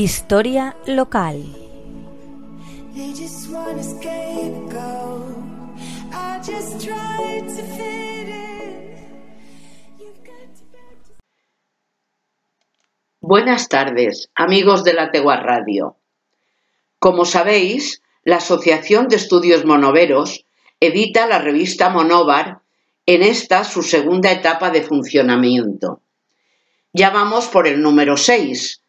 Historia local. Buenas tardes, amigos de la Tegua Radio. Como sabéis, la Asociación de Estudios Monoveros edita la revista Monóvar en esta su segunda etapa de funcionamiento. Ya vamos por el número 6,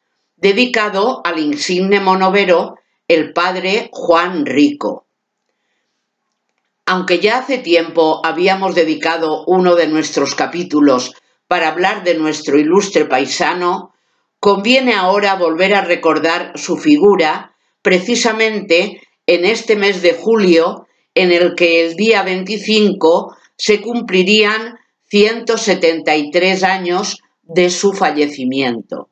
dedicado al insigne monovero el padre Juan Rico. Aunque ya hace tiempo habíamos dedicado uno de nuestros capítulos para hablar de nuestro ilustre paisano, conviene ahora volver a recordar su figura precisamente en este mes de julio en el que el día 25 se cumplirían 173 años de su fallecimiento.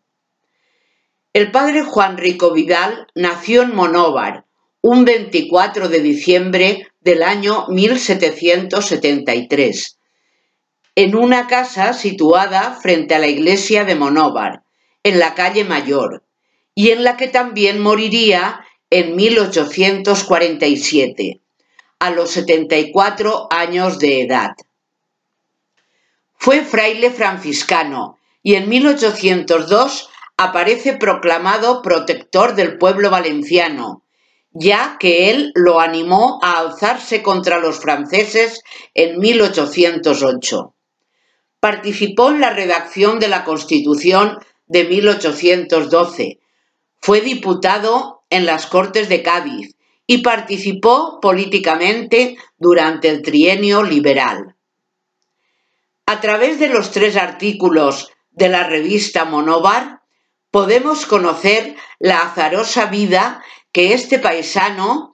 El padre Juan Rico Vidal nació en Monóvar un 24 de diciembre del año 1773, en una casa situada frente a la iglesia de Monóvar, en la calle Mayor, y en la que también moriría en 1847, a los 74 años de edad. Fue fraile franciscano y en 1802 aparece proclamado protector del pueblo valenciano, ya que él lo animó a alzarse contra los franceses en 1808. Participó en la redacción de la Constitución de 1812. Fue diputado en las Cortes de Cádiz y participó políticamente durante el trienio liberal. A través de los tres artículos de la revista Monóvar podemos conocer la azarosa vida que este paisano,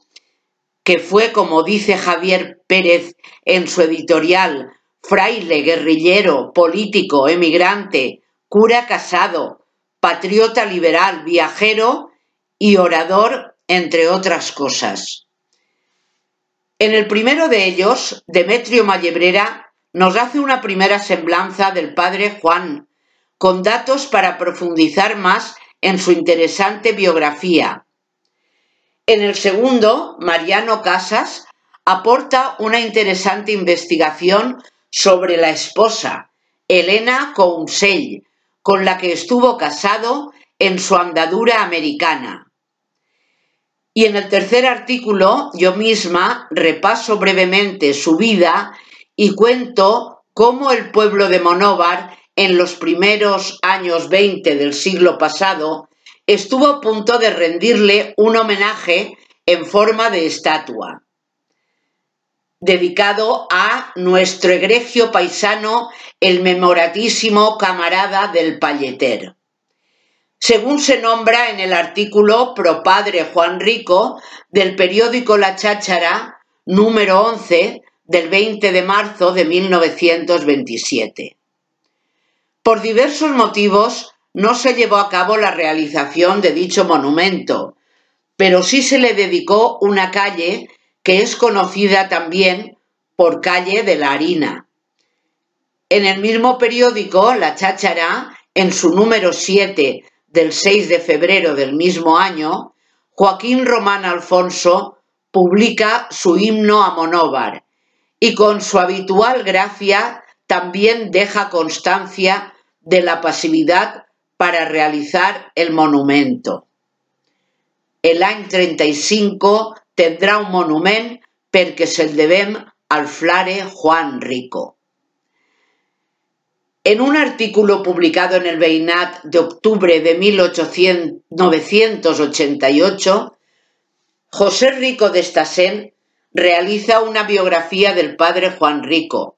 que fue, como dice Javier Pérez en su editorial, fraile, guerrillero, político, emigrante, cura casado, patriota liberal, viajero y orador, entre otras cosas. En el primero de ellos, Demetrio Mallebrera nos hace una primera semblanza del padre Juan, con datos para profundizar más en su interesante biografía. En el segundo, Mariano Casas aporta una interesante investigación sobre la esposa, Elena Counsell, con la que estuvo casado en su andadura americana. Y en el tercer artículo yo misma repaso brevemente su vida y cuento cómo el pueblo de Monóvar en los primeros años 20 del siglo pasado, estuvo a punto de rendirle un homenaje en forma de estatua, dedicado a nuestro egregio paisano, el memoratísimo camarada del Palleter. Según se nombra en el artículo Pro Padre Juan Rico del periódico La Cháchara, número 11, del 20 de marzo de 1927. Por diversos motivos no se llevó a cabo la realización de dicho monumento, pero sí se le dedicó una calle que es conocida también por calle de la harina. En el mismo periódico, La Cháchara, en su número 7 del 6 de febrero del mismo año, Joaquín Román Alfonso publica su himno a Monóvar y con su habitual gracia también deja constancia de la pasividad para realizar el monumento. El año 35 tendrá un monument perquè se'l devem al flare Juan Rico. En un artículo publicado en el Veinat de octubre de 1988, José Rico de Estasen realiza una biografía del padre Juan Rico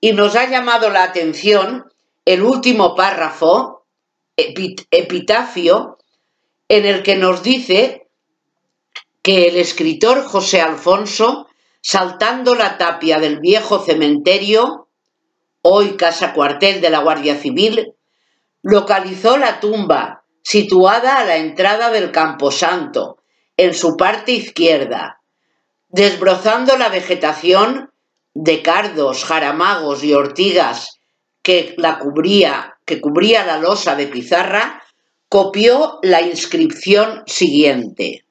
y nos ha llamado la atención el último párrafo, epitafio, en el que nos dice que el escritor José Alfonso, saltando la tapia del viejo cementerio, hoy casa cuartel de la Guardia Civil, localizó la tumba situada a la entrada del Camposanto, en su parte izquierda, desbrozando la vegetación de cardos, jaramagos y ortigas que la cubría, que cubría la losa de pizarra, copió la inscripción siguiente.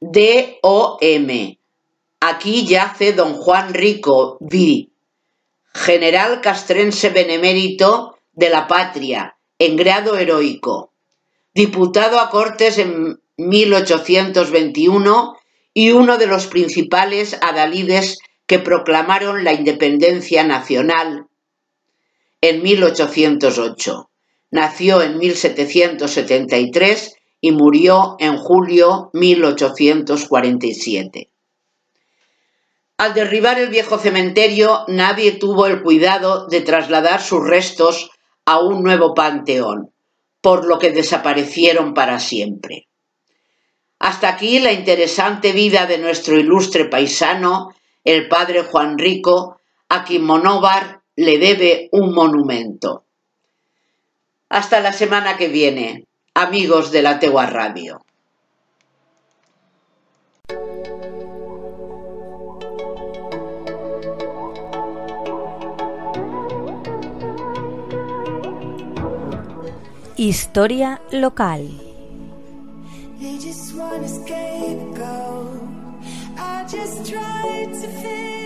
D.O.M. Aquí yace don Juan Rico V, general castrense benemérito de la patria, en grado heroico, diputado a Cortes en 1821 y uno de los principales adalides que proclamaron la independencia nacional en 1808. Nació en 1773 y murió en julio 1847. Al derribar el viejo cementerio, nadie tuvo el cuidado de trasladar sus restos a un nuevo panteón, por lo que desaparecieron para siempre. Hasta aquí la interesante vida de nuestro ilustre paisano, el padre Juan Rico, a quien Monóvar le debe un monumento. Hasta la semana que viene, amigos de la Tegua Radio. Historia local. Just tried to fit